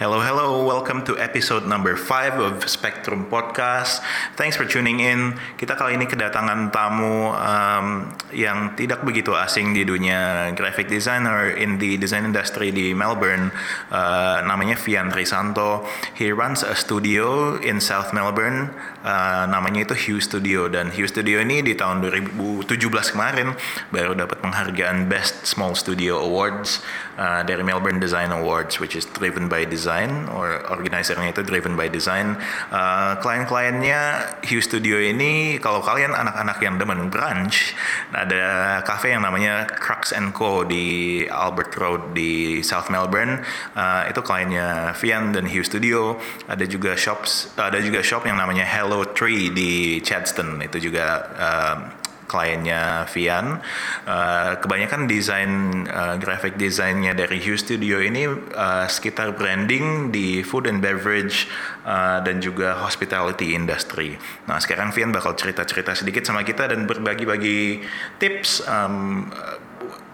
Hello, hello. Welcome to episode number 5 of Spectrum Podcast. Thanks for tuning in. Kita kali ini kedatangan tamu um, yang tidak begitu asing di dunia graphic designer in the design industry di Melbourne. Uh, namanya Vian Trisanto. He runs a studio in South Melbourne. Uh, namanya itu Hue Studio dan Hue Studio ini di tahun 2017 kemarin baru dapat penghargaan Best Small Studio Awards uh, dari Melbourne Design Awards, which is driven by design or organizernya itu driven by design. Uh, klien-kliennya Hue Studio ini kalau kalian anak-anak yang demen brunch, ada cafe yang namanya Crux Co di Albert Road di South Melbourne. Uh, itu kliennya Vian dan Hue Studio. Ada juga shops, ada juga shop yang namanya Hello Tree di Chadstone. Itu juga uh, kliennya Vian. Uh, kebanyakan desain uh, graphic desainnya dari Hue Studio ini uh, sekitar branding di food and beverage uh, dan juga hospitality industry. Nah sekarang Vian bakal cerita-cerita sedikit sama kita dan berbagi-bagi tips um,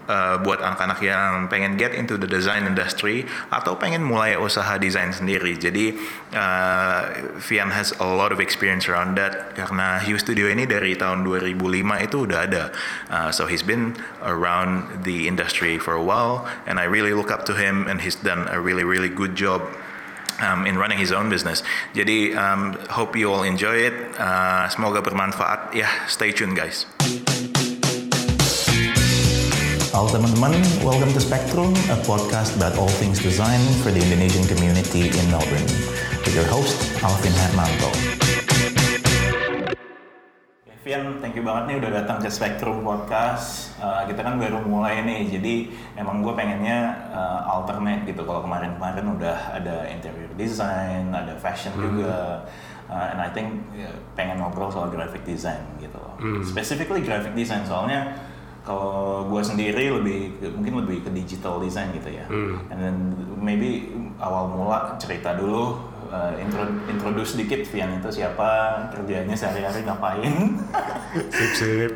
uh, buat anak-anak yang pengen get into the design industry atau pengen mulai usaha desain sendiri. Jadi uh, Vian has a lot of experience around that karena Hue Studio ini dari tahun 2005 itu udah ada. Uh, so he's been around the industry for a while and I really look up to him and he's done a really really good job um, in running his own business. Jadi um, hope you all enjoy it. Uh, semoga bermanfaat. Ya, yeah, stay tune guys. Halo teman-teman, welcome to Spectrum, a podcast about all things design for the Indonesian community in Melbourne. With your host, Alvin Hermanto. Vian, thank you banget nih udah datang ke Spectrum Podcast. Uh, kita kan baru mulai nih, jadi emang gue pengennya uh, alternate gitu. Kalau kemarin-kemarin udah ada interior design, ada fashion hmm. juga. Uh, and I think uh, pengen ngobrol soal graphic design gitu. Hmm. Specifically graphic design, soalnya kalau gue sendiri lebih mungkin lebih ke digital design gitu ya. Hmm. and then maybe awal mula cerita dulu uh, intro, introduce sedikit Vian itu siapa kerjanya sehari-hari ngapain. Sip sip.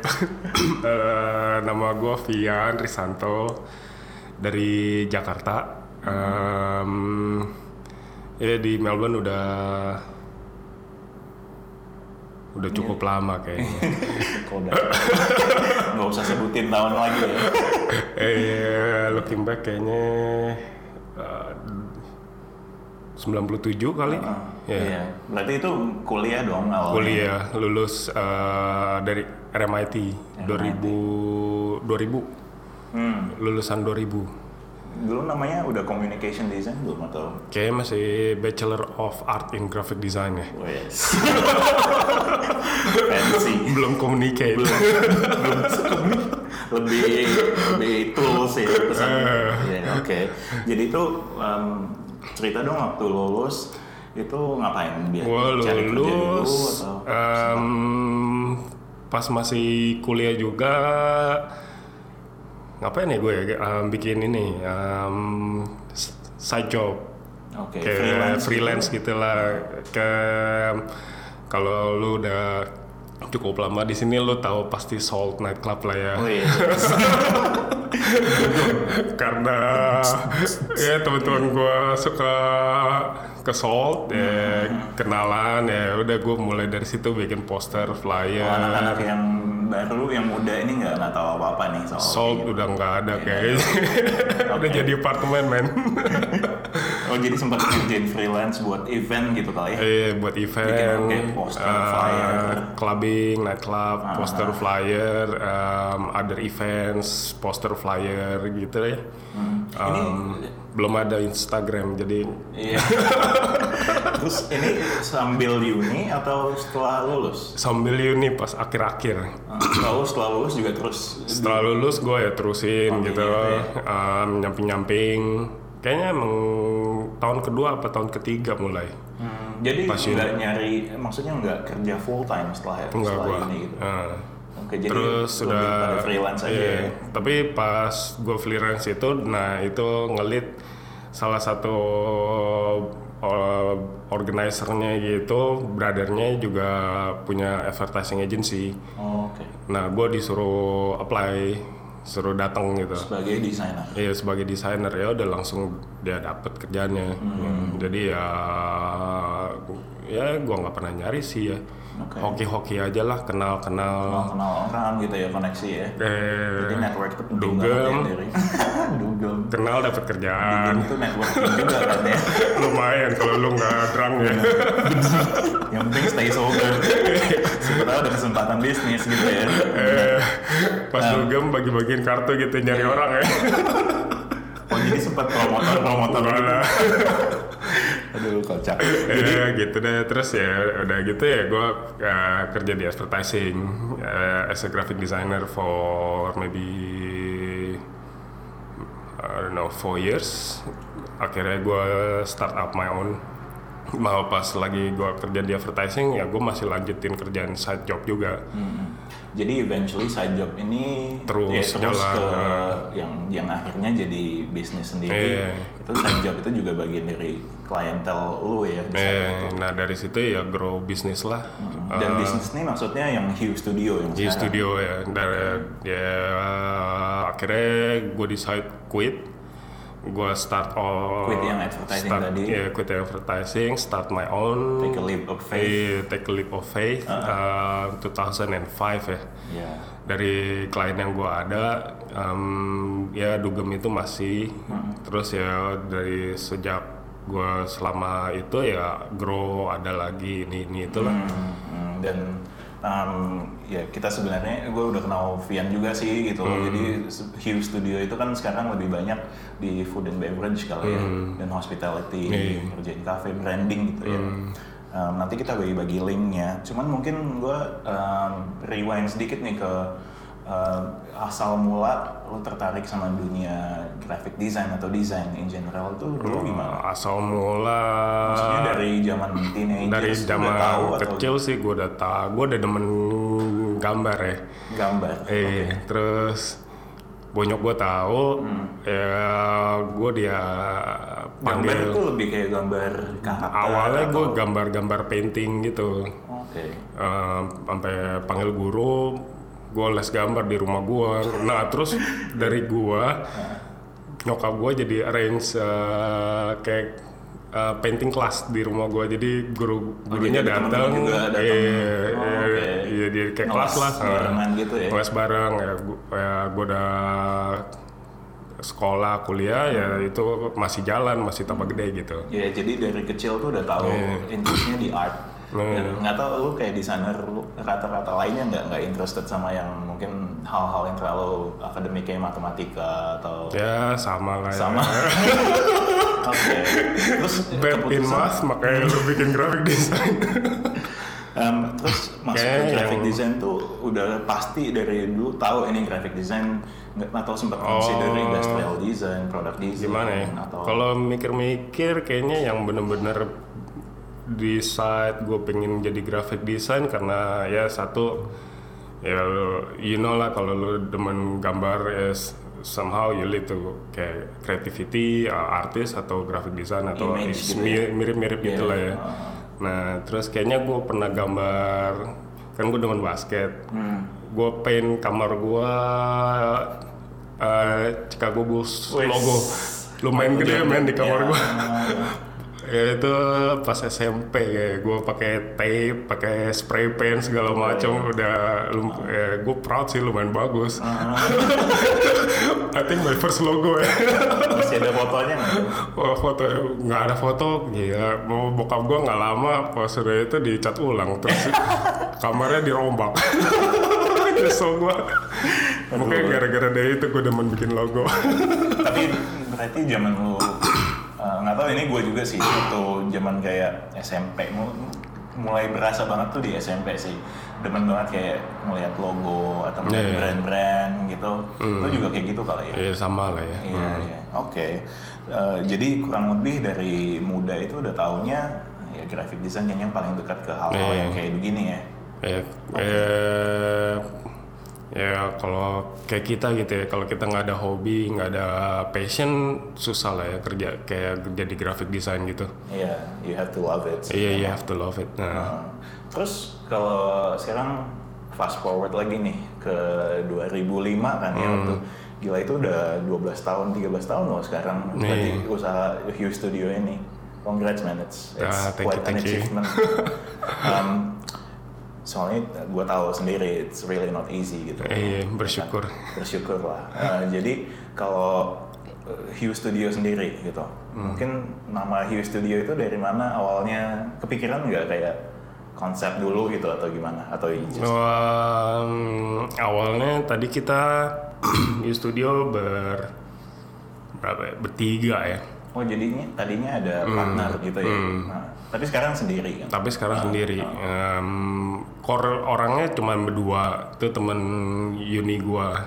Uh, nama gue Vian Risanto dari Jakarta. Um, ya di Melbourne udah udah cukup yeah. lama kayaknya. udah nggak usah sebutin tahun lagi ya. eh, looking back kayaknya uh, 97 kali. Uh, ya. Iya. Berarti itu kuliah dong awalnya. Kuliah, lulus uh, dari RMIT, RMIT. 2000 2000. Hmm. Lulusan 2000 dulu namanya udah communication design belum atau? Kayaknya masih Bachelor of Art in Graphic Design ya. Oh yes. Fancy. Belum communicate. Belum. belum lebih lebih tools ya pesan. Uh. Yeah, Oke. Okay. Jadi itu um, cerita dong waktu lulus itu ngapain biar Gua cari lulus, kerja dulu atau? Um, pas masih kuliah juga ngapain ya gue ya um, bikin ini um, side job okay, kayak freelance, freelance gitu. lah ke kalau lu udah cukup lama di sini lu tahu pasti Salt Nightclub lah ya. Oh iya. Karena ya teman-teman gue suka ke Salt ya hmm. kenalan ya udah gue mulai dari situ bikin poster flyer. Oh, anak-anak yang baru yang muda ini nggak nggak tahu apa apa nih soal Salt gitu. udah nggak ada yeah. kayaknya okay. udah jadi apartemen men oh jadi sempat kerjain freelance buat event gitu kali ya iya buat event Bikin, okay, poster uh, flyer clubbing night club uh, poster flyer um, other events poster flyer gitu ya hmm. Um, ini belum ada Instagram jadi iya. terus ini sambil uni atau setelah lulus? Sambil uni pas akhir-akhir. Lalu setelah lulus juga terus? Setelah lulus gue ya terusin gitu. ya. um, nyamping-nyamping. Kayaknya emang tahun kedua apa tahun ketiga mulai. Hmm, jadi nggak nyari maksudnya nggak kerja full time setelah Enggak setelah gua. ini gitu? Uh, Oke, jadi Terus sudah freelance aja. Iya, ya. Tapi pas gue freelance itu, nah itu ngelit salah satu uh, organisernya gitu, brothernya juga punya advertising agency. Oh, Oke. Okay. Nah, gue disuruh apply suruh datang gitu sebagai desainer iya sebagai desainer ya udah langsung dia dapat kerjanya Hmm. jadi ya ya gua nggak pernah nyari sih ya. Oke. hoki-hoki aja lah kenal-kenal kenal. Kenal orang gitu ya koneksi ya. Jadi eh network itu penting dugem. banget ya dugem. Kenal dapat kerjaan. Dugem itu networking juga kan ya? Lumayan kalau lu nggak drunk ya. Yang penting stay sober. Siapa tahu ada kesempatan bisnis gitu ya. Eh, pas dugem bagi-bagiin kartu gitu nyari orang ya. jadi sempat promotor promotor gitu. Aduh kocak. Eh, gitu deh. Terus ya udah gitu ya gue kerja di advertising eh, as a graphic designer for maybe I don't know four years. Akhirnya gue start up my own. Mau pas lagi gue kerja di advertising ya gue masih lanjutin kerjaan side job juga. Hmm. Jadi eventually side job ini Terus ya, terus jalan. ke yang yang akhirnya jadi bisnis sendiri. Iya. Itu side job itu juga bagian dari klientel lu ya. eh, nah dari situ ya grow bisnis lah Dan bisnis ini maksudnya yang Hue Studio yang sekarang. studio ya dari ya akhirnya gue decide quit gue start all Quit yang advertising start, tadi. ya quit yang advertising start my own. Take a leap of faith. Eh, take a leap of faith. Uh, 2005 ya. Ya. dari klien yang gue ada em, ya dugem itu masih. Terus ya dari sejak gue selama itu ya grow ada lagi ini ini itulah. Hmm, hmm, dan um, ya kita sebenarnya gue udah kenal Vian juga sih gitu. Hmm. Jadi Hue Studio itu kan sekarang lebih banyak di food and beverage kali ya dan hospitality, Hmm. Iya. Hmm. kerjain cafe, branding gitu ya. Um, nanti kita bagi-bagi linknya. Cuman mungkin gue um, rewind sedikit nih ke um, asal mula lo tertarik sama dunia graphic design atau design in general tuh dulu gimana? asal mula Maksudnya dari zaman teenagers dari zaman tahu atau kecil sih gue udah tau gue udah demen gambar ya gambar? eh terus bonyok gue tahu Hmm. ya gue dia Gambar panggil itu lebih kayak gambar karakter. awalnya gue gambar-gambar painting gitu Oke. Eh, sampai panggil guru gue les gambar di rumah gue nah terus dari gue nyokap gue jadi arrange eh, kayak eh, painting class di rumah gue jadi guru gurunya jadi ada datang temen-temen juga datang. iya Oh, iya, iya, dia kayak kelas lah barengan gitu ya? kelas bareng ya gue ya, gua udah sekolah kuliah ya itu masih jalan masih tambah gede gitu Ya jadi dari kecil tuh udah tahu interestnya di art. Iya. Nggak tahu lu kayak desainer lu rata-rata lainnya nggak nggak interested sama yang mungkin hal-hal yang terlalu akademik kayak matematika atau ya sama lah ya. sama. Oke. Terus Bad in math makanya lu bikin graphic design Em, terus masuk ke graphic yang- design tuh udah pasti dari dulu tahu ini graphic design atau sempat consider Oh. industrial design, product design gimana ya atau kalau mikir-mikir kayaknya yang bener-bener decide gue pengen jadi graphic design karena ya satu ya lu- you know lah kalau lu demen gambar ya s- somehow you lead to kayak creativity uh, artis atau graphic design atau Image gitu ya. mi- mirip-mirip Iya, gitu lah ya. Nah terus kayaknya gue pernah gambar kan gue demen basket. Hmm. gue paint kamar gue uh, Chicago Bulls logo. Lumayan gede men di kamar Ya, gue ya itu pas SMP ya. Gue pakai tape pakai spray paint segala macam. udah lum, ya, gue proud sih lumayan bagus. I think my first logo ya. Masih ada fotonya nggak? Wah, foto nggak ada foto. Ya mau bokap gue nggak lama pas udah itu dicat ulang. Terus kamarnya dirombak. Nyesel gue mungkin gara-gara dari itu gue demen bikin logo. Tapi berarti zaman lu uh, nggak tahu ini gue juga sih waktu zaman kayak SMP mu- mulai berasa banget tuh di SMP sih demen banget kayak melihat logo atau Iya, iya. brand-brand gitu lu juga kayak gitu kali ya ya sama lah ya Iya, iya. Oke. Eh, jadi kurang lebih dari muda itu udah taunya ya graphic design kayaknya yang paling dekat ke hal-hal Iya. yang kayak begini ya. ya eh, ya kalau kayak kita gitu ya kalau kita nggak ada hobi nggak ada passion susah lah ya kerja kayak jadi graphic design gitu Iya, you have to love it. iya you have to love it nah Eh, terus kalau sekarang fast forward lagi nih ke 2005 kan ya waktu Gila itu udah 12 tahun, 13 tahun loh sekarang berarti usaha Hue Studio ini. Congrats man, it's, it's Ah, thank quite you, an you. achievement. um, soalnya gue tahu sendiri it's really not easy gitu. Iya, bersyukur. Bersyukur lah. Uh, jadi kalau uh, Hue Studio sendiri gitu, Hmm. mungkin nama Hue Studio itu dari mana awalnya kepikiran nggak kayak konsep dulu gitu atau gimana atau just Um, awalnya tadi kita di studio ber berapa ya? bertiga ya. Oh jadinya tadinya ada partner gitu ya. Nah, tapi sekarang sendiri kan. Tapi sekarang sendiri. Um, core orangnya cuma berdua. Itu temen uni gua.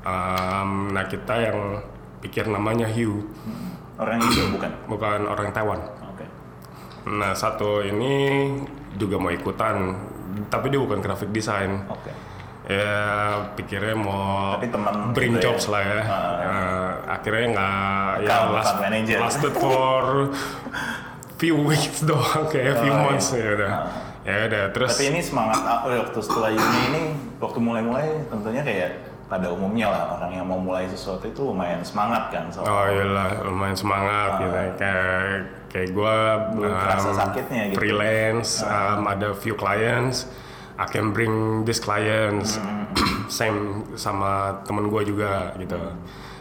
Um, nah kita yang pikir namanya Hugh, Orang itu bukan. bukan orang Taiwan. Oke. Nah satu ini juga mau ikutan, tapi dia bukan graphic design. Oke. Ya pikirnya mau Tapi teman bring gitu ya. jobs lah ya. Eh, akhirnya nggak ya last, manager. lasted for few weeks doang kayak few Oh, months ya udah. Ya udah terus Tapi ini semangat aku waktu setelah uni ini waktu mulai-mulai tentunya kayak pada umumnya lah orang yang mau mulai sesuatu itu lumayan semangat kan soal Oh iyalah lumayan semangat gitu kayak kayak gue Belum kerasa sakitnya gitu. freelance um, ada few clients I can bring this clients same sama temen gue juga gitu.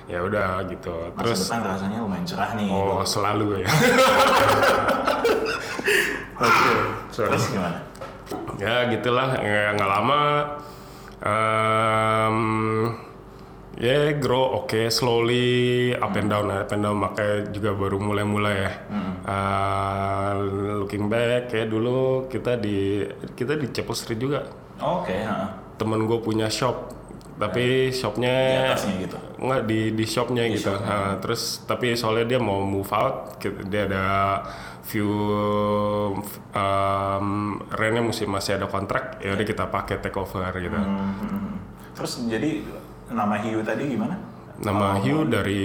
Ya udah gitu. Masa terus depan rasanya lumayan cerah nih. oh selalu ya Oke. Sorry. Terus gimana? ya gitulah ya, nggak lama um, ya grow oke slowly up and down up and down makanya juga baru mulai-mulai ya Uh, looking back kayak dulu kita di kita di Chapel Street juga Oke, heeh. temen gue punya shop tapi shopnya Di atasnya gitu. nggak di di shopnya gitu Nah, terus tapi soalnya dia mau move out dia ada few um, rentnya masih masih ada kontrak ya udah kita pakai take over gitu Hmm. Terus jadi nama Hiu tadi gimana? nama Hugh dari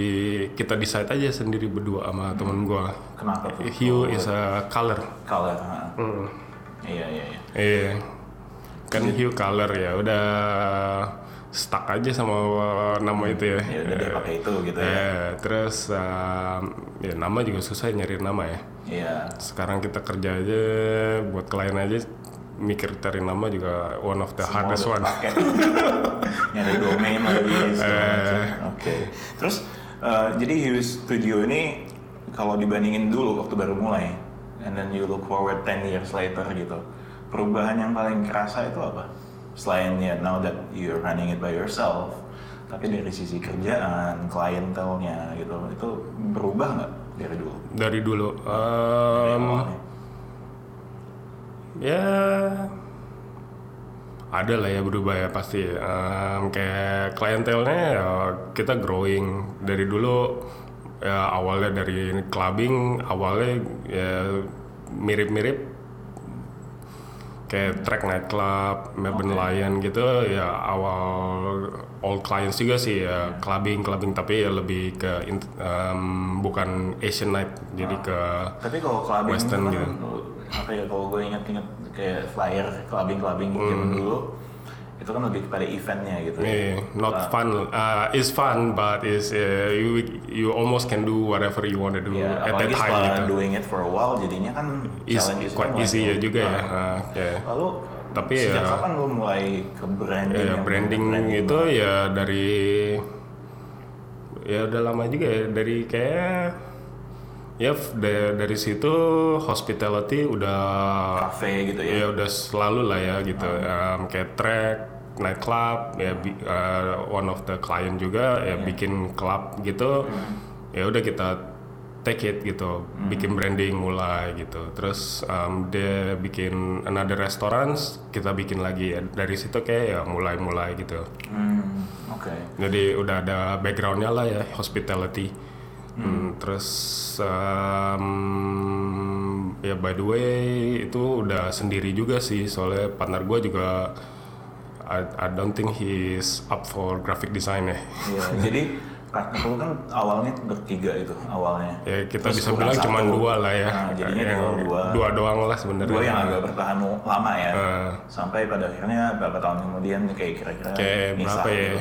kita decide aja sendiri berdua sama temen gua Kenapa tuh? Hugh is a color Color. heeh. Iya, iya, iya. Iya. Kan hue color ya, udah stuck aja sama nama itu ya. Ya udah dia pakai itu gitu ya. Eh, terus um, ya nama juga susah nyari nama ya. Iya. Sekarang kita kerja aja buat klien aja mikir cari nama juga one of the hardest Mau one. Nyari domain lagi. macam. Oke. Terus eh, jadi Hiu Studio ini kalau dibandingin dulu waktu baru mulai, and then you look forward 10 years later gitu, perubahan yang paling kerasa itu apa? Selain ya now that you're running it by yourself, tapi dari sisi kerjaan, klientelnya gitu, itu berubah nggak dari dulu? Dari dulu Dari um, awalnya? ya ada lah ya berubah ya pasti Em, kayak klientelnya ya kita growing dari dulu ya awalnya dari clubbing awalnya ya mirip-mirip kayak track nightclub, Melbourne Lion gitu ya awal old clients juga sih ya clubbing clubbing tapi ya lebih ke em, bukan Asian night jadi ke Tapi kalau clubbing Western kan, gitu. apa ya kalau gue inget-inget kayak flyer clubbing clubbing Hmm. zaman dulu itu kan lebih kepada eventnya gitu. ya. Eh, not fun. Uh, it's fun, but is uh, you you almost can do whatever you want to do Ya, at that time gitu. doing it for a while jadinya kan Is quite easy ya juga ya. Uh, ya. Lalu Tapi sejak ya- kapan lo mulai ke branding? Ya, branding bener-bener itu ya dari ya udah lama juga ya dari kayak ya f- da- dari situ hospitality udah cafe gitu ya. ya udah selalu lah ya gitu Em, kayak track nightclub ya bi- uh, one of the client juga ya bikin club gitu. Ya udah kita take it gitu bikin branding mulai gitu. Terus em, dia bikin another restaurants kita bikin lagi. Ya dari situ kayak ya mulai-mulai gitu. Hmm, Oke. jadi udah ada backgroundnya lah ya hospitality. Hmm, terus em, ya by the way itu udah sendiri juga sih. Soalnya partner gue juga I, I don't think he's up for graphic design ya Iya, jadi partner lu kan awalnya bertiga itu awalnya. Ya kita Terus bisa bilang cuma dua lah ya. Nah, jadinya yang dua. dua doang lah sebenarnya. Dua yang agak bertahan lama ya. Eh. Sampai pada akhirnya berapa tahun kemudian kayak kira-kira Kayak berapa ya? gitu.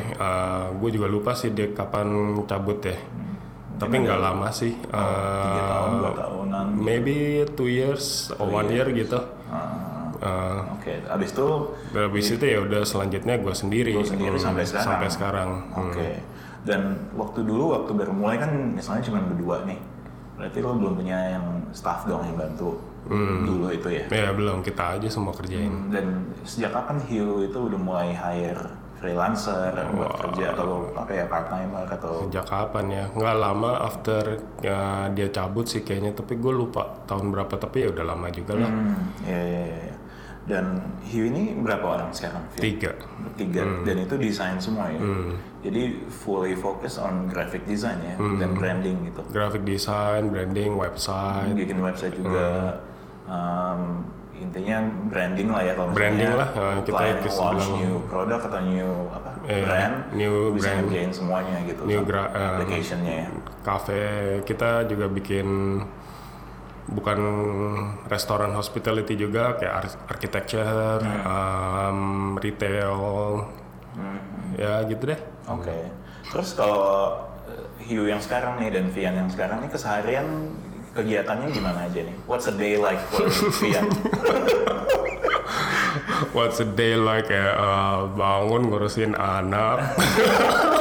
gue juga lupa sih dia kapan cabut ya. Tapi nggak lama sih. Hmm. Tiga Eh, tahun, dua tahunan. maybe two years or one year gitu. Ah, Eh, Oke, abis itu Habis itu ya udah selanjutnya gue sendiri. Lu sendiri Hmm, sampai sekarang? Sampai sekarang. Oke. Hmm. Dan waktu dulu waktu baru mulai kan misalnya cuma berdua nih. Berarti lo belum punya yang staff dong yang bantu dulu itu ya. Ya belum kita aja semua kerjain. Dan sejak kapan Hugh itu udah mulai hire freelancer buat kerja atau apa ya part timer atau Sejak kapan ya? Nggak lama after ya, dia cabut sih kayaknya. Tapi gue lupa tahun berapa. Tapi ya udah lama juga lah. Hmm, ya, ya. Dan Hugh ini berapa orang sekarang? Phil? Tiga. Tiga. Dan itu desain semua ya. Jadi fully focus on graphic design ya dan branding gitu. Graphic design, branding, website. bikin website juga um, intinya branding lah ya kalau Branding lah, uh, kita itu launch bilang- new product atau new apa Iya, brand new bisa brand. ngerjain semuanya gitu New gra- uh, applicationnya ya Cafe kita juga bikin bukan restoran hospitality juga kayak ar- architecture, um, retail, ya gitu deh. oke. Terus kalau uh, Hugh yang sekarang nih dan Vian yang sekarang nih keseharian kegiatannya gimana aja nih? What's a day like for Vian? What's a day like ya uh, bangun ngurusin anak,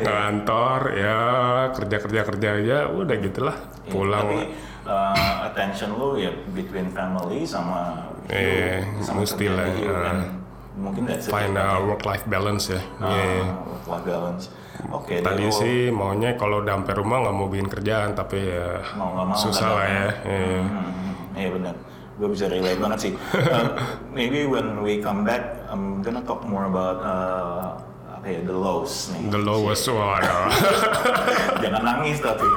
ngantor ya kerja kerja kerja aja udah gitulah pulang. tapi uh, attention lu ya between family sama Iya, Hugh, sama mesti lah, uh, kan. mungkin that's Find ya. a work life balance ya. Iya. work life balance. Oke, Tadi deh, lu sih maunya kalau udah sampai rumah nggak mau bikin kerjaan tapi ya mau mau susah lah ya. Iya. Hmm, Iya benar. Gue bisa relate banget sih. Um, maybe when we come back, I'm gonna talk more about uh, apa ya the lows nih. The lowest one. Jangan nangis tapi.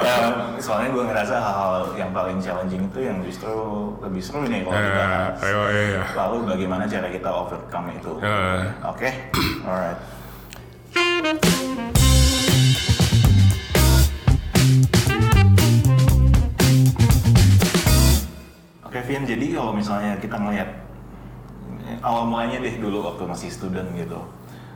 Um, soalnya gue ngerasa hal-hal yang paling challenging itu yang justru lebih seru nih kalau kita Eh, ayo iya. Lalu bagaimana cara kita overcome itu? Eh. Oke, alright. Oke, Vian. Jadi kalau misalnya kita ngelihat awal mulanya deh dulu waktu masih student gitu,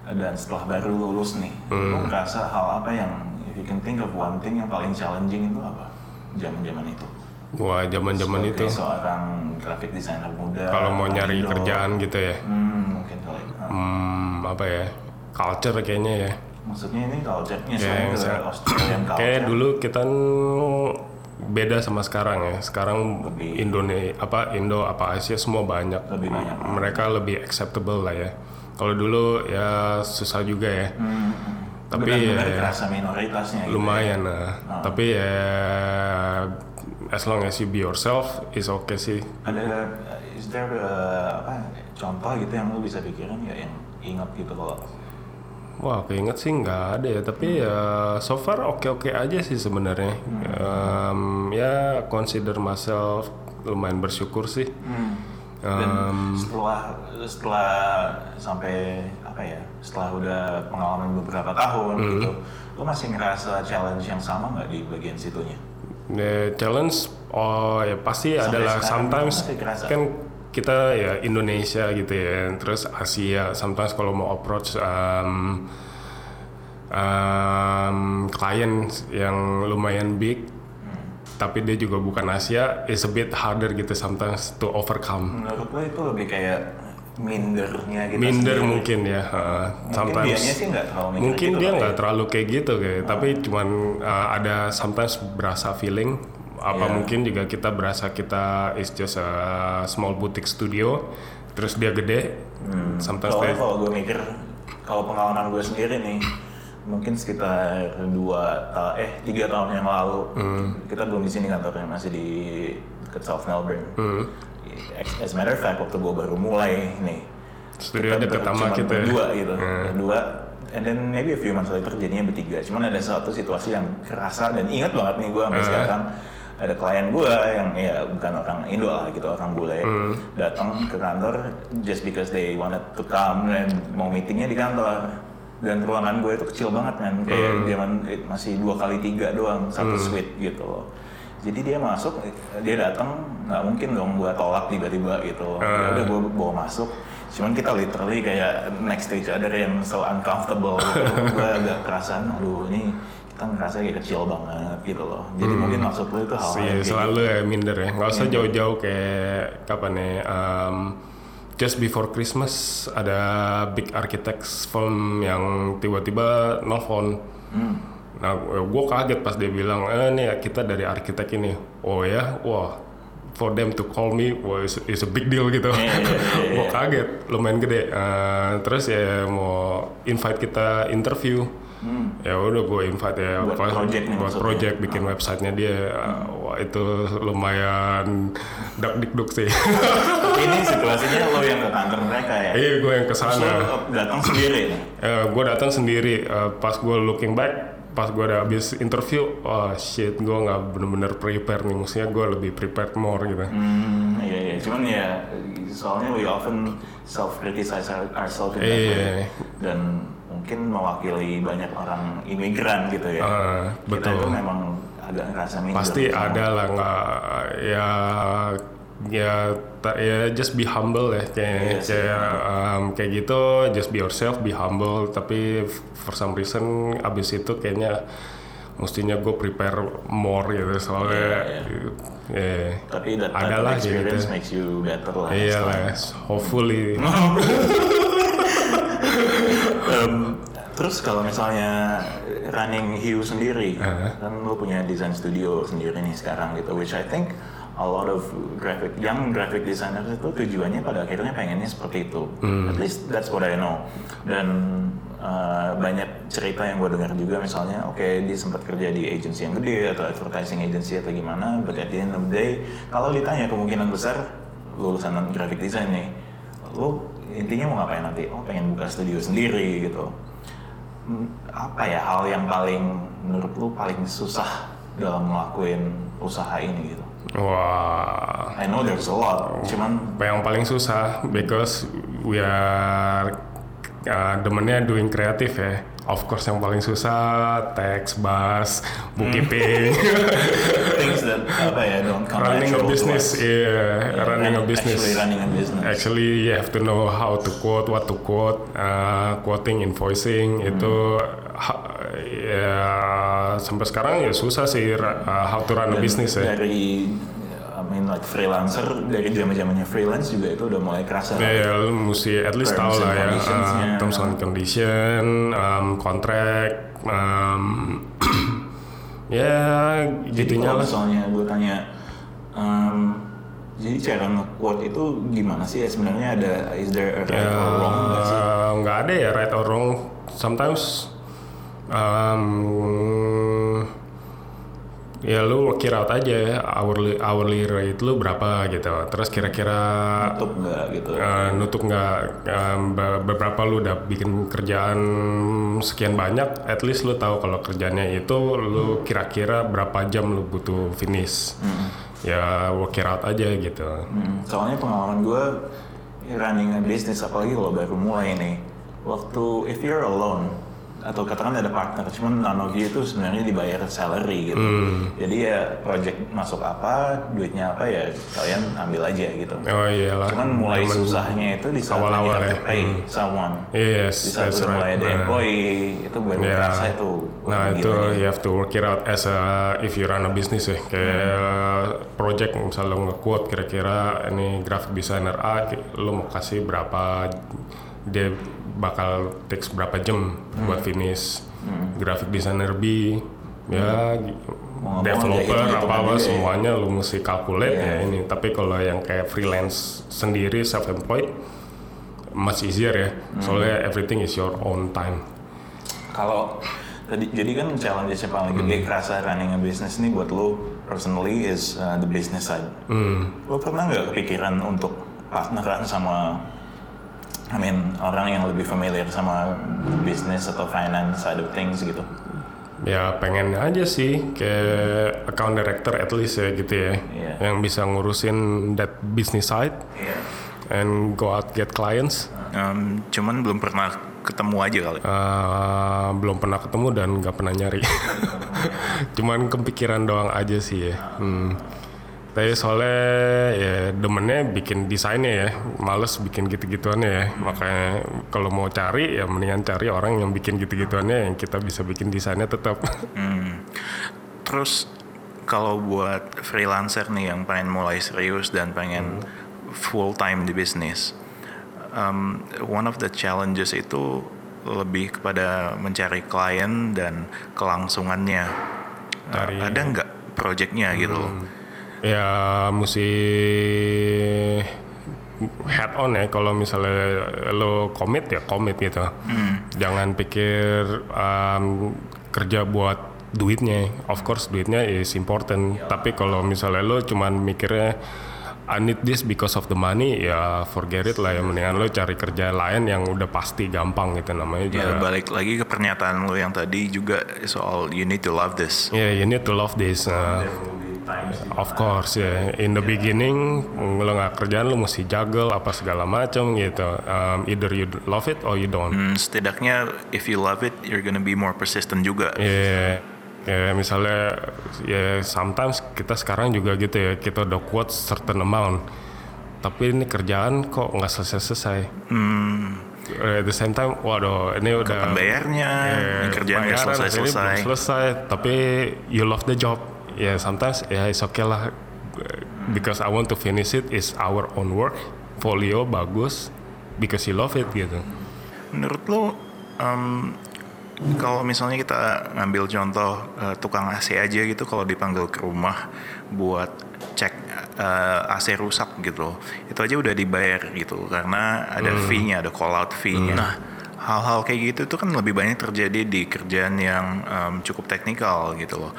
dan setelah baru lulus nih, lo ngerasa hal apa yang if you can think of one thing yang paling challenging itu apa? Zaman-zaman itu. Wah zaman-zaman Sebagai itu seorang graphic designer muda. kalau mau nyari Indo. kerjaan gitu ya. Hmm, mungkin kali. Nah, Hmm, apa ya? Culture kayaknya ya. Maksudnya ini culture-nya ke saya- Australian culture. Kayak dulu kita beda sama sekarang ya. Sekarang Lebih- Indonesia apa Indo apa Asia semua banyak. Lebih banyak. Mereka lebih acceptable lah ya. Kalau dulu ya susah juga ya. Hmm, Tapi benar-benar ya- kerasa minoritasnya gitu. Lumayan lah. Tapi ya as long as you be yourself is okay sih. Ada is there uh, apa contoh gitu yang lu bisa pikirin ya yang ingat gitu kalau Wah, keinget sih nggak ada ya, tapi ya so far oke-oke aja sih sebenarnya. Em, ya consider myself lumayan bersyukur sih. Dan Em, setelah setelah sampai apa ya setelah udah pengalaman beberapa tahun Hmm. gitu lu masih ngerasa challenge yang sama nggak di bagian situnya? The challenge oh ya pasti Sampai adalah sometimes kan kita ya Indonesia gitu ya, terus Asia sometimes kalau mau approach em, em, klien yang lumayan big tapi dia juga bukan Asia is a bit harder gitu sometimes to overcome menurut lu itu lebih kayak mindernya gitu minder sendiri? mungkin ya uh, mungkin sometimes dianya sih nggak terlalu mungkin gitu dia nggak ya. terlalu kayak gitu kayak tapi cuman uh, ada sometimes berasa feeling apa Iya. mungkin juga kita berasa kita is just a small boutique studio terus dia gede sometimes Soalnya they- kalau gue mikir, kalau pengalaman gue sendiri nih, mungkin sekitar dua ta- eh tiga tahun yang lalu, Hmm. kita belum di sini kantornya masih di dekat South Melbourne. Hmm. As- a matter of fact, waktu gue baru mulai nih, studio sama cuma kita ya. berdua gitu, Hmm. berdua. And then maybe a few months later jadinya bertiga. Cuman ada satu situasi yang kerasa dan ingat banget nih gue sampai Hmm. sekarang. Ada klien gue yang ya bukan orang Indo lah gitu, orang bule Hmm. datang ke kantor just because they wanted to come dan mau meetingnya di kantor. Dan ruangan gue itu kecil banget kan kayak Hmm. zaman eh, masih dua kali tiga doang satu suite gitu loh jadi dia masuk dia datang nggak mungkin dong gue tolak tiba-tiba gitu ya udah gue bawa masuk cuman kita literally kayak next to each other yang so uncomfortable gitu. gue agak perasaan aduh ini kita ngerasa kayak kecil banget gitu loh jadi mungkin maksud lu itu hal Sih, yang selalu ya minder ya. Nggak usah jauh-jauh kayak kapan nih. um, just before Christmas ada big architects firm yang tiba-tiba nelfon. Nah, gue kaget pas dia bilang, eh nih kita dari arsitek ini. Oh ya, wah. For them to call me, wah is, is a big deal gitu. Iya, iya, iya, gue kaget, lumayan gede. Eh, terus ya mau invite kita interview. Ya udah gue invite ya Buat apa, project buat project bikin websitenya dia. Wah itu lumayan dak dikduk sih. Ini situasinya lo yang ke kantor mereka ya Iya gue yang ke sana. datang sendiri gue datang sendiri eh, pas gue looking back pas gue udah habis interview oh shit gue nggak bener-bener prepare nih maksudnya gue lebih prepared more gitu Hmm, iya iya. Cuman ya soalnya we often self criticize ourselves in Iya. way. dan mungkin mewakili banyak orang imigran gitu ya. Kita betul. itu memang agak ngerasa minder. pasti sama- ada lah nggak ya ya ta- ya just be humble ya kayak Iya sih. kayak um, kayak gitu just be yourself be humble tapi for some reason abis itu kayaknya mestinya gue prepare more gitu soalnya ya Tapi that ada lah kayak experience gitu makes you better lah. iya lah hopefully Em, terus kalau misalnya running Hue sendiri, kan lo punya design studio sendiri nih sekarang gitu, which I think a lot of graphic young graphic designers itu tujuannya pada akhirnya pengennya seperti itu. At least that's what I know. Dan uh, banyak cerita yang gue dengar juga misalnya, oke dia sempat kerja di agency yang gede atau advertising agency atau gimana, but at the end of the day, kalau ditanya kemungkinan besar lulusan graphic design nih, lo intinya mau ngapain nanti? Oh pengen buka studio sendiri gitu. Hmm, Apa ya hal yang paling menurut lu paling susah dalam ngelakuin usaha ini gitu? wah I know there's a lot, cuman yang paling susah because we are uh, demennya doing kreatif ya. Of course yang paling susah teks, bus, bookkeeping, things that apa ya don't come running a business, us. yeah, Yeah, running a business. Actually running a business. Actually, you have to know how to quote, what to quote, uh, quoting, invoicing Hmm. itu ha- ya sampai sekarang ya susah sih uh, how to run a Dan business ya. Dari I mean like freelancer dari zaman zamannya freelance juga itu udah mulai kerasa. Ya, ya, lu mesti at least tahu lah ya uh, terms and condition, um, contract, um, ya gitunya lah. misalnya gue tanya, em, jadi cara nge-quote itu gimana sih ya sebenarnya ada is there a right Ya, or wrong nggak sih? nggak ada ya right or wrong. Sometimes um, ya lu work it out aja ya, hourly hourly rate lu berapa gitu. Terus kira-kira Tutup nggak gitu? uh, nutup nggak um, be- beberapa lu udah bikin kerjaan sekian banyak, at least lu tahu kalau kerjanya itu lu kira-kira berapa jam lu butuh finish. Ya work it out aja gitu. Hmm, soalnya pengalaman gue running a business apalagi kalau baru mulai nih, waktu if you're alone atau katakan ada partner, cuman you itu sebenarnya dibayar salary gitu. Hmm. Jadi ya project masuk apa, duitnya apa ya kalian ambil aja gitu. Oh iyalah. Cuman mulai Zaman- susahnya itu di saat to ya. pay Hmm. someone. Yes, Di saat that's udah mulai right. ada Nah. employee, itu baru Ya. kerasa itu. Nah itu nih. you have to work it out as a if you run a business ya kayak project misalnya lo nge-quote kira-kira ini graphic designer A lo mau kasih berapa dia bakal takes berapa jam buat finish graphic designer B ya mau developer hitung-hitungan apa apa ya. semuanya lo mesti calculate Iya. ya ini tapi kalau yang kayak freelance sendiri self employed much easier ya soalnya everything is your own time Kalau tadi jadi kan challenge yang paling gede Hmm. kerasa running a business nih buat lo personally is uh, the business side. Hmm. Lo pernah nggak kepikiran untuk partneran sama I mean orang yang lebih familiar sama business atau finance side of things gitu? Ya pengen aja sih kayak account director at least ya gitu ya, Iya. yang bisa ngurusin that business side Iya. and go out get clients. Um, cuman belum pernah ketemu aja kali? Uh, belum pernah ketemu dan nggak pernah nyari. Cuman kepikiran doang aja sih ya. Hmm. Tapi soalnya ya demennya bikin desainnya ya, males bikin gitu-gituannya ya. Makanya kalau mau cari ya mendingan cari orang yang bikin gitu-gituannya yang kita bisa bikin desainnya tetap. Hmm. Terus kalau buat freelancer nih yang pengen mulai serius dan pengen hmm. full time di bisnis, um, one of the challenges itu lebih kepada mencari klien dan kelangsungannya. Dari, uh, ada nggak projectnya gitu hmm. gitu? Ya mesti head on ya kalau misalnya lo commit ya commit gitu hmm. jangan pikir um, kerja buat duitnya of course duitnya is important yeah. tapi kalau misalnya lo cuman mikirnya I need this because of the money ya forget it lah ya mendingan lo cari kerja lain yang udah pasti gampang gitu namanya juga. Ya balik lagi ke pernyataan lo yang tadi juga soal you need to love this. Ya yeah, you need to love this. Uh, Of course ya, yeah. in the beginning lo nggak kerjaan lo mesti juggle apa segala macam gitu. Um, either you love it or you don't. Hmm, setidaknya if you love it, you're gonna be more persistent juga. Iya. Yeah. Ya yeah, misalnya ya yeah, sometimes kita sekarang juga gitu ya kita udah quote certain amount, tapi ini kerjaan kok nggak selesai-selesai. Hmm. At the same time, waduh, ini udah Kapan bayarnya, yeah, kerjaan nggak selesai-selesai. Selesai, tapi you love the job ya yeah, sometimes ya yeah, it's okay lah. Because I want to finish it is our own work. Folio bagus because you love it gitu. Menurut lo um, kalau misalnya kita ngambil contoh uh, tukang AC aja gitu kalau dipanggil ke rumah buat cek uh, eh, AC rusak gitu itu aja udah dibayar gitu karena ada hmm. fee-nya ada call out fee-nya. Hmm. nah. Hal-hal kayak gitu itu kan lebih banyak terjadi di kerjaan yang um, cukup teknikal gitu loh.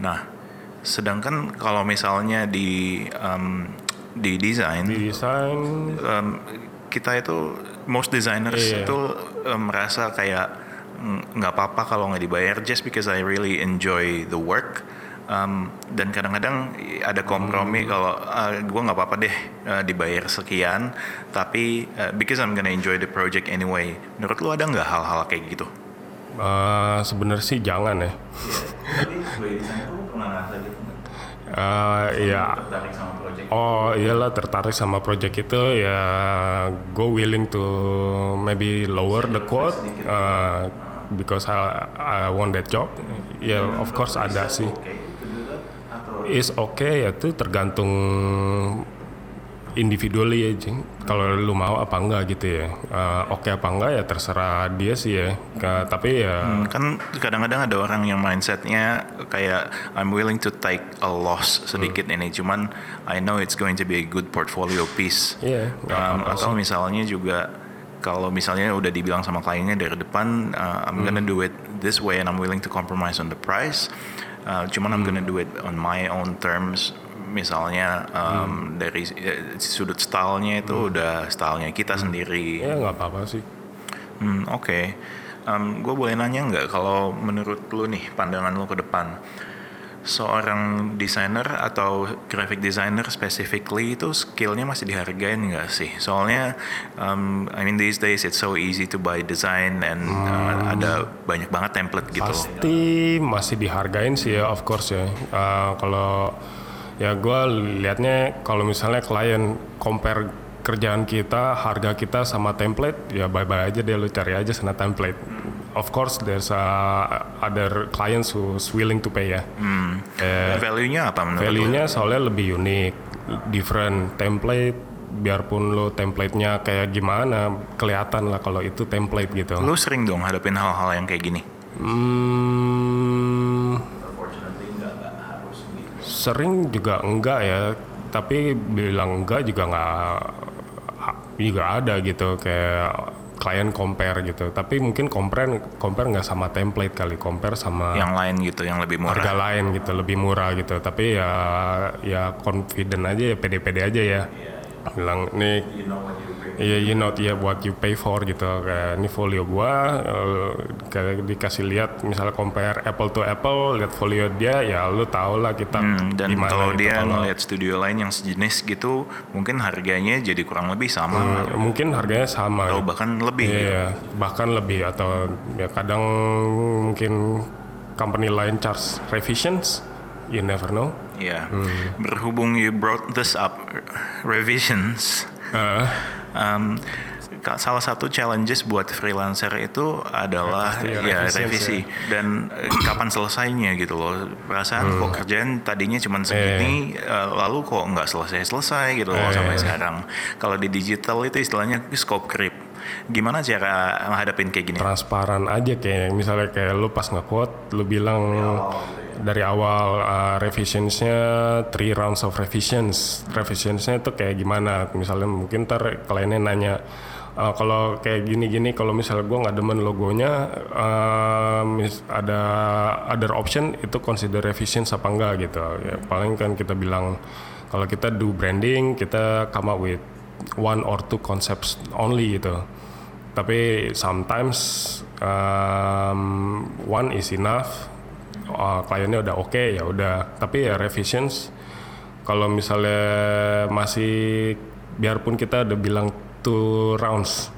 Nah Sedangkan kalau misalnya di um, di desain, di desain um, kita itu most designers yeah. itu um, merasa kayak nggak apa-apa kalau nggak dibayar just because I really enjoy the work. Um, dan kadang-kadang ada kompromi hmm. kalau uh, gue nggak apa-apa deh uh, dibayar sekian, tapi uh, because I'm gonna enjoy the project anyway. Menurut lu ada nggak hal-hal kayak gitu? Uh, Sebenarnya sih jangan ya. Uh, iya. Oh iyalah tertarik sama project itu ya go willing to maybe lower the quote uh, because I I want that job. Ya yeah, of course ada sih. Is okay ya tuh tergantung individually ya jing. Kalau lu mau apa enggak gitu ya. Uh, oke okay apa enggak ya terserah dia sih ya. Ke, tapi ya hmm, kan kadang-kadang ada orang yang mindsetnya kayak I'm willing to take a loss sedikit hmm. ini cuman I know it's going to be a good portfolio piece. Yeah, um, atau misalnya juga kalau misalnya udah dibilang sama kliennya dari depan uh, I'm hmm. gonna do it this way and I'm willing to compromise on the price. Uh, cuman I'm gonna do it on my own terms misalnya um, hmm. dari uh, sudut stylenya itu hmm. udah stylenya kita hmm. sendiri. Ya nggak apa-apa sih. Hmm, Oke, okay. um, gue boleh nanya nggak kalau menurut lu nih pandangan lu ke depan seorang desainer atau graphic designer specifically itu skillnya masih dihargain nggak sih? Soalnya, um, I mean these days it's so easy to buy design and uh, hmm. uh, ada banyak banget template gitu. Pasti masih dihargain sih ya, of course ya. Uh, kalau ya gue liatnya kalau misalnya klien compare kerjaan kita harga kita sama template ya bye bye aja deh lu cari aja sana template. Of course there's a other clients who's willing to pay ya. Hmm. eh, value-nya apa menurut value-nya soalnya lebih unik different template biarpun lo template-nya kayak gimana kelihatan lah kalau itu template gitu. Lu sering dong hadapin hal-hal yang kayak gini? Hmm, sering juga enggak ya. Tapi bilang enggak juga nggak juga ada gitu. Kayak klien compare gitu. Tapi mungkin compare compare nggak sama template kali. Compare sama yang lain gitu yang lebih murah. harga lain gitu lebih murah gitu. Tapi ya ya confident aja ya pede-pede aja ya. Bilang nih yeah, you know yeah what you pay for gitu kayak ini folio gua uh, kayak dikasih lihat misalnya compare apple to apple lihat folio dia ya lu tau lah kita Hmm, dan gimana kalau gitu. dia Kalau- ngeliat studio lain yang sejenis gitu, mungkin harganya jadi kurang lebih sama Hmm, mungkin harganya sama atau bahkan lebih. gitu. Iya, bahkan lebih atau ya kadang mungkin company lain charge revisions, you never know. Iya. Hmm. Berhubung you brought this up, revisions. Eh, Um, salah satu challenges buat freelancer itu adalah ya, ya revisi dan eh, kapan selesainya gitu loh. Perasaan Hmm. kok kerjaan tadinya cuma segini eh, lalu kok nggak selesai selesai gitu loh Eh. sampai sekarang. Kalau di digital itu istilahnya scope creep. Gimana cara menghadapin kayak gini? Transparan aja kayak misalnya kayak lu pas nge-quote lu bilang dari awal uh, revisionsnya three rounds of revisions. Revisionsnya itu kayak gimana? Misalnya mungkin ntar kliennya nanya "Uh, kalau kayak gini-gini kalau misalnya gue nggak demen logonya uh, ada other option itu consider revisions apa enggak? Gitu. Ya paling kan kita bilang kalau kita do branding kita come up with one or two concepts only gitu. Tapi sometimes um, one is enough uh, kliennya udah oke ya udah. Tapi ya revisions kalau misalnya masih biarpun kita udah bilang two rounds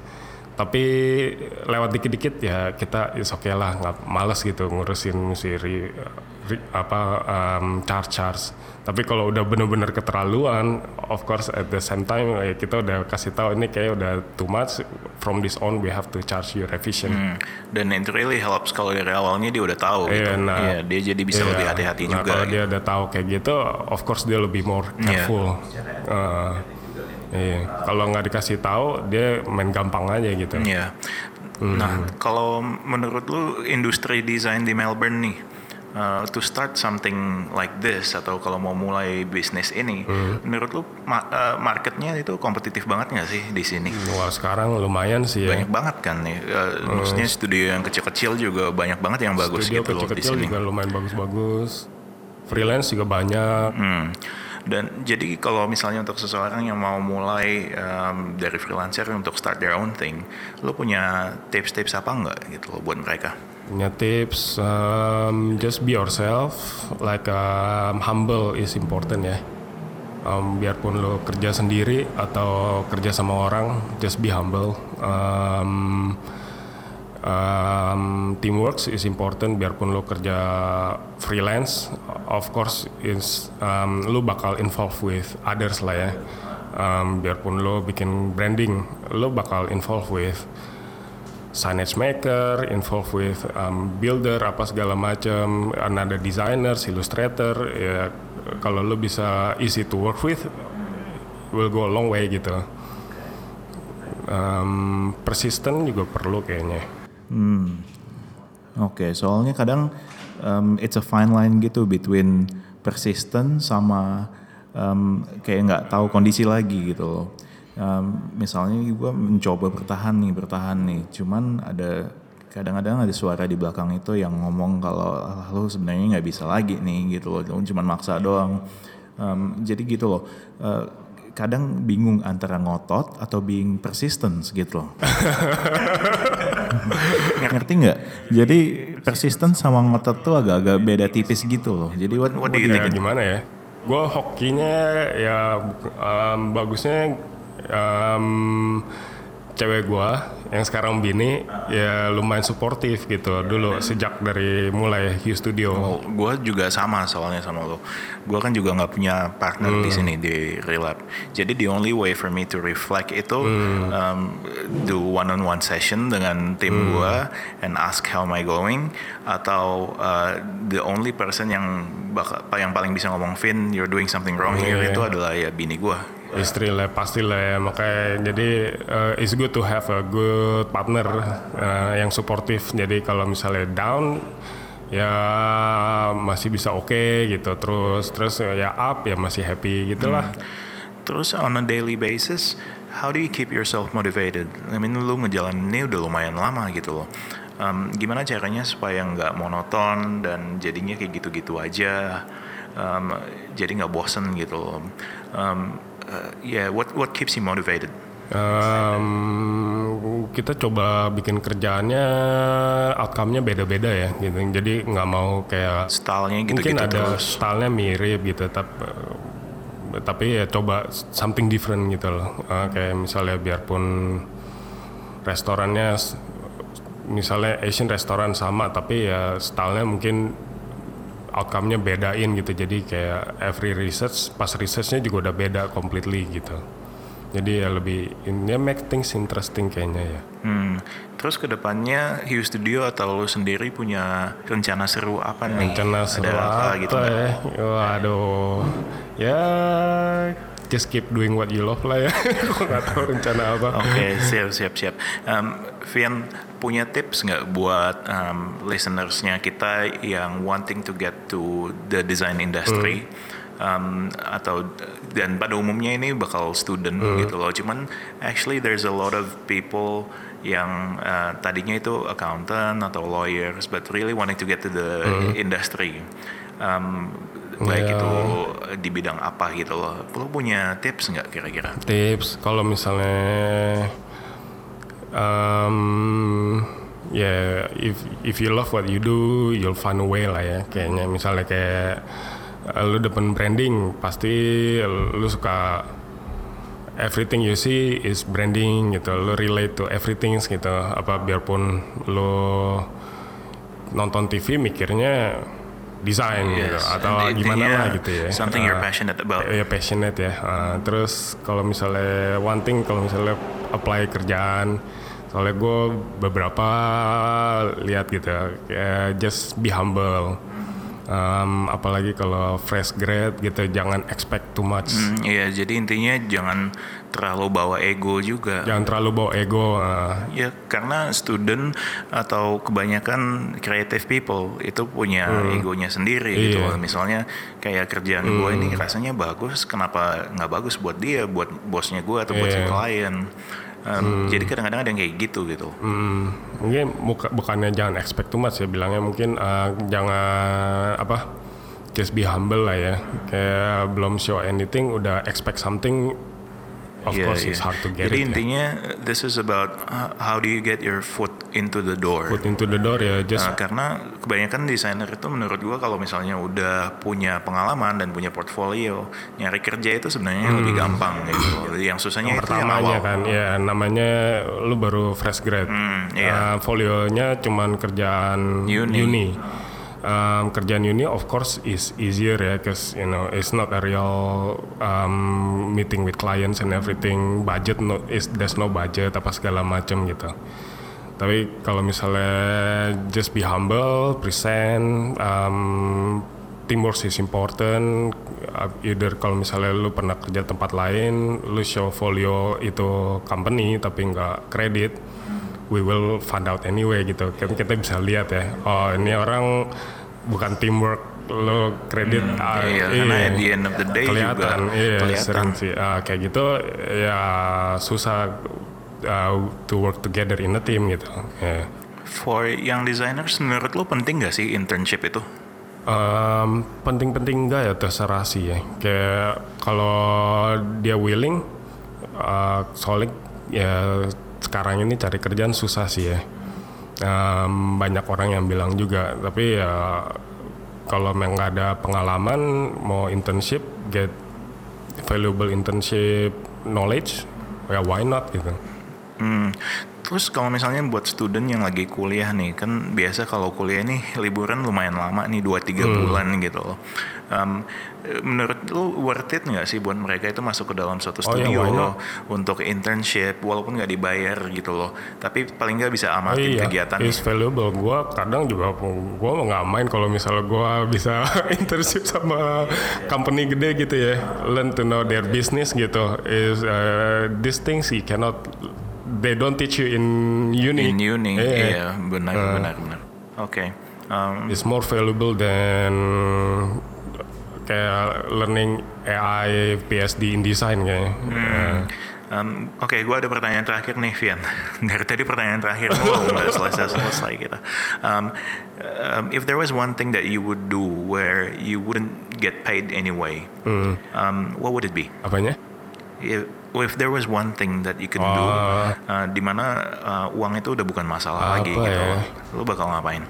tapi lewat dikit-dikit ya kita is oke lah nggak males gitu ngurusin si ri- ri- apa um, charge charge tapi kalau udah bener-bener keterlaluan of course at the same time ya kita udah kasih tahu ini kayak udah too much from this on we have to charge you revision Hmm, dan it really helps kalau dari awalnya dia udah tahu gitu. Iya, nah, Iya, dia jadi bisa Iya. lebih hati-hati nah, juga kalau gitu. dia udah tahu kayak gitu of course dia lebih more Iya. careful. Uh, iya. kalau nggak dikasih tahu dia main gampang aja gitu Iya. Hmm. Nah, kalau menurut lu industri desain di Melbourne nih, uh, to start something like this atau kalau mau mulai bisnis ini, Hmm. menurut lu ma- uh, marketnya itu kompetitif banget nggak sih di sini? Wah sekarang lumayan sih ya. Banyak banget kan nih, uh, maksudnya studio yang kecil-kecil juga banyak banget yang bagus Studio gitu loh di kecil-kecil sini. juga lumayan bagus-bagus. Freelance juga banyak. Hmm. Dan jadi kalau misalnya untuk seseorang yang mau mulai um, dari freelancer untuk start their own thing, lu punya tips-tips apa nggak gitu loh buat mereka? Punya tips, um, just be yourself. Like um, humble is important ya. Um, biarpun lo kerja sendiri atau kerja sama orang, just be humble. Um, um, teamwork is important biarpun lo kerja freelance of course is um, lo bakal involved with others lah ya um, biarpun lo bikin branding lo bakal involved with signage maker, involved with um, builder apa segala macam, another designers, illustrator ya kalau lo bisa easy to work with will go a long way gitu. Um, persistent juga perlu kayaknya. Hmm. Oke, soalnya kadang um, it's a fine line gitu between persistent sama um, kayak nggak tahu kondisi lagi gitu. Um, misalnya gue mencoba bertahan nih, bertahan nih, cuman ada kadang-kadang ada suara di belakang itu yang ngomong kalau ah, lu sebenarnya nggak bisa lagi nih gitu loh, lu cuman maksa doang. Um, jadi gitu loh. Uh, kadang bingung antara ngotot atau being persistent gitu loh. Ngerti nggak? Jadi persistent sama ngotot tuh agak-agak beda tipis gitu loh. Jadi what, what do you Ya think? gimana ya? Gue hokinya ya um, bagusnya um, cewek gue yang sekarang bini ya lumayan suportif gitu dulu sejak dari mulai Hugh Studio. Oh, gue juga sama soalnya sama lo. Gue kan juga nggak punya partner di sini di Relap. Jadi the only way for me to reflect itu um, do one on one session dengan tim gue and ask how am I going atau uh, the only person yang baka, yang paling bisa ngomong Vin you're doing something wrong here Iya. itu adalah ya bini gue. Istri lah pasti lah ya makanya jadi uh, it's good to have a good partner uh, yang suportif jadi kalau misalnya down ya masih bisa oke gitu terus terus ya up ya masih happy gitulah Terus on a daily basis, how do you keep yourself motivated? I mean, lu ini udah lumayan lama gitu loh. Um, gimana caranya supaya nggak monoton dan jadinya kayak gitu-gitu aja, um, jadi nggak bosen gitu loh. Um, uh, yeah, what what keeps you motivated? Um, kita coba bikin kerjaannya outcome-nya beda-beda ya gitu. Jadi nggak mau kayak stylenya gitu mungkin gitu ada terus. stylenya mirip gitu tapi tapi ya coba something different gitu loh. Uh, kayak misalnya biarpun restorannya misalnya Asian restoran sama tapi ya stylenya mungkin outcome-nya bedain gitu jadi kayak every research pas researchnya juga udah beda completely gitu jadi ya lebih ini make things interesting kayaknya ya Hmm. Terus ke depannya Hiu Studio atau lo sendiri punya rencana seru apa nih? rencana Ada seru apa apa gitu nggak? ya waduh ya just keep doing what you love lah ya Gua nggak tahu rencana apa Oke, siap siap siap. Um, Vian punya tips nggak buat um, listenersnya kita yang wanting to get to the design industry? Um, atau dan pada umumnya ini bakal student gitu loh. Cuman actually there's a lot of people yang uh, tadinya itu accountant atau lawyers, but really wanting to get to the industry. Um, baik Ya. itu di bidang apa gitu loh. Lo punya tips nggak kira-kira? tips kalau misalnya um, ya if if you love what you do you'll find a way lah ya kayaknya misalnya kayak uh, lu depan branding pasti lu suka everything you see is branding gitu lu relate to everything gitu apa biarpun lu nonton TV mikirnya desain gitu Yes, atau and gimana intinya lah gitu ya. something you're Uh, passionate about. ya passionate ya. Uh, terus kalau misalnya one thing kalau misalnya apply kerjaan soalnya gue beberapa lihat gitu ya just be humble. Um, apalagi kalau fresh grad gitu jangan expect too much. Hmm, Iya, jadi intinya jangan terlalu bawa ego juga. jangan terlalu bawa ego uh, Ya, karena student atau kebanyakan creative people itu punya egonya sendiri gitu Hmm. Iya. Hmm. loh. Misalnya kayak kerjaan gue ini rasanya bagus, kenapa nggak bagus buat dia, buat bosnya gue atau buat si Iya. klien. Um, Jadi kadang-kadang ada yang kayak gitu gitu. Hmm, mungkin buka- bukannya jangan expect too much ya bilangnya mungkin uh, jangan apa just be humble lah ya kayak belum show anything udah expect something of Iya, course iya. it's hard to get Jadi it ya. intinya this is about uh, how do you get your foot into the door. put into the door ya just Nah, karena kebanyakan desainer itu menurut gua kalau misalnya udah punya pengalaman dan punya portfolio, nyari kerja itu sebenarnya lebih gampang gitu. Yang susahnya itu yang awal. kan ya namanya lu baru fresh grad Hmm, iya. Uh, folionya cuman kerjaan Uni. Um, kerjaan uni of course is easier ya cause you know it's not a real um, meeting with clients and everything. Budget no is there's no budget apa segala macam gitu. Tapi kalau misalnya just be humble present um, teamwork is important. Uh, either kalau misalnya lu pernah kerja tempat lain lu show folio itu company tapi nggak kredit we will find out anyway gitu kan kita bisa lihat ya oh ini orang bukan teamwork lo kredit ah, iya, karena at the end of the day kelihatan juga iya kelihatan. sering sih Ah, kayak gitu ya susah uh, to work together in a team gitu ya For young designers, menurut lo penting gak sih internship itu? Um, penting-penting enggak ya terserah sih ya. Kayak kalau dia willing, uh, soalnya ya sekarang ini cari kerjaan susah sih ya. Um, banyak orang yang bilang juga, tapi ya kalau memang nggak ada pengalaman mau internship, get valuable internship knowledge, ya why not gitu. Hmm. Terus kalau misalnya buat student yang lagi kuliah nih, kan biasa kalau kuliah nih liburan lumayan lama nih 2-3 bulan gitu loh. Um, menurut lu worth it nggak sih buat mereka itu masuk ke dalam suatu Oh, studio why not? untuk internship walaupun nggak dibayar gitu loh. Tapi paling nggak bisa Oh amatin iya, kegiatannya. is valuable. Gua kadang juga gua mau nggak main kalau misalnya gua bisa internship sama company gede gitu ya. Learn to know their business gitu. Is uh, these things you cannot they don't teach you in uni. In uni, Iya. iya benar benar benar. Oke. Um, It's more valuable than kayak learning AI PhD in design kayaknya. Uh, Um, Oke, gue ada pertanyaan terakhir nih, Vian. Dari tadi pertanyaan terakhir mulu nggak selesai-selesai kita. Um, um, if there was one thing that you would do where you wouldn't get paid anyway, um, what would it be? apanya? if, if there was one thing that you can do, Oh. uh, di mana uh, uang itu udah bukan masalah lagi Apa gitu, ya? lu bakal ngapain?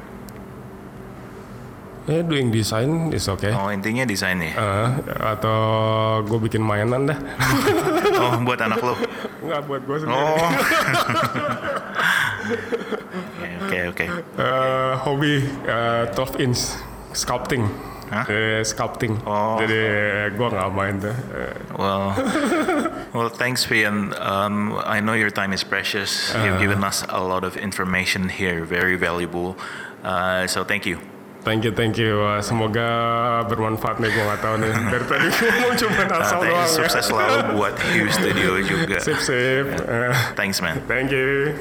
Ya doing design is okay. Oh intinya desain ya. Eh, atau gue bikin mainan dah. Oh buat anak lo. Nggak buat gue sendiri. Oh. Oke oke. Eh, hobi eh, 12 inch sculpting. Hah? Eh, sculpting. Oh. Jadi gue nggak main tuh. Eh, Well, well, thanks, Fian. Um, I know your time is precious. You've given us a lot of information here, very valuable. Uh, so thank you. Thank you, thank you. Eh, semoga bermanfaat nih. Gue nggak tahu nih. Dari tadi ngomong cuma Uh, asal thanks, doang. ya. sukses selalu buat Hugh Studio juga. Sip, sip. Eh, Thanks, man. thank you.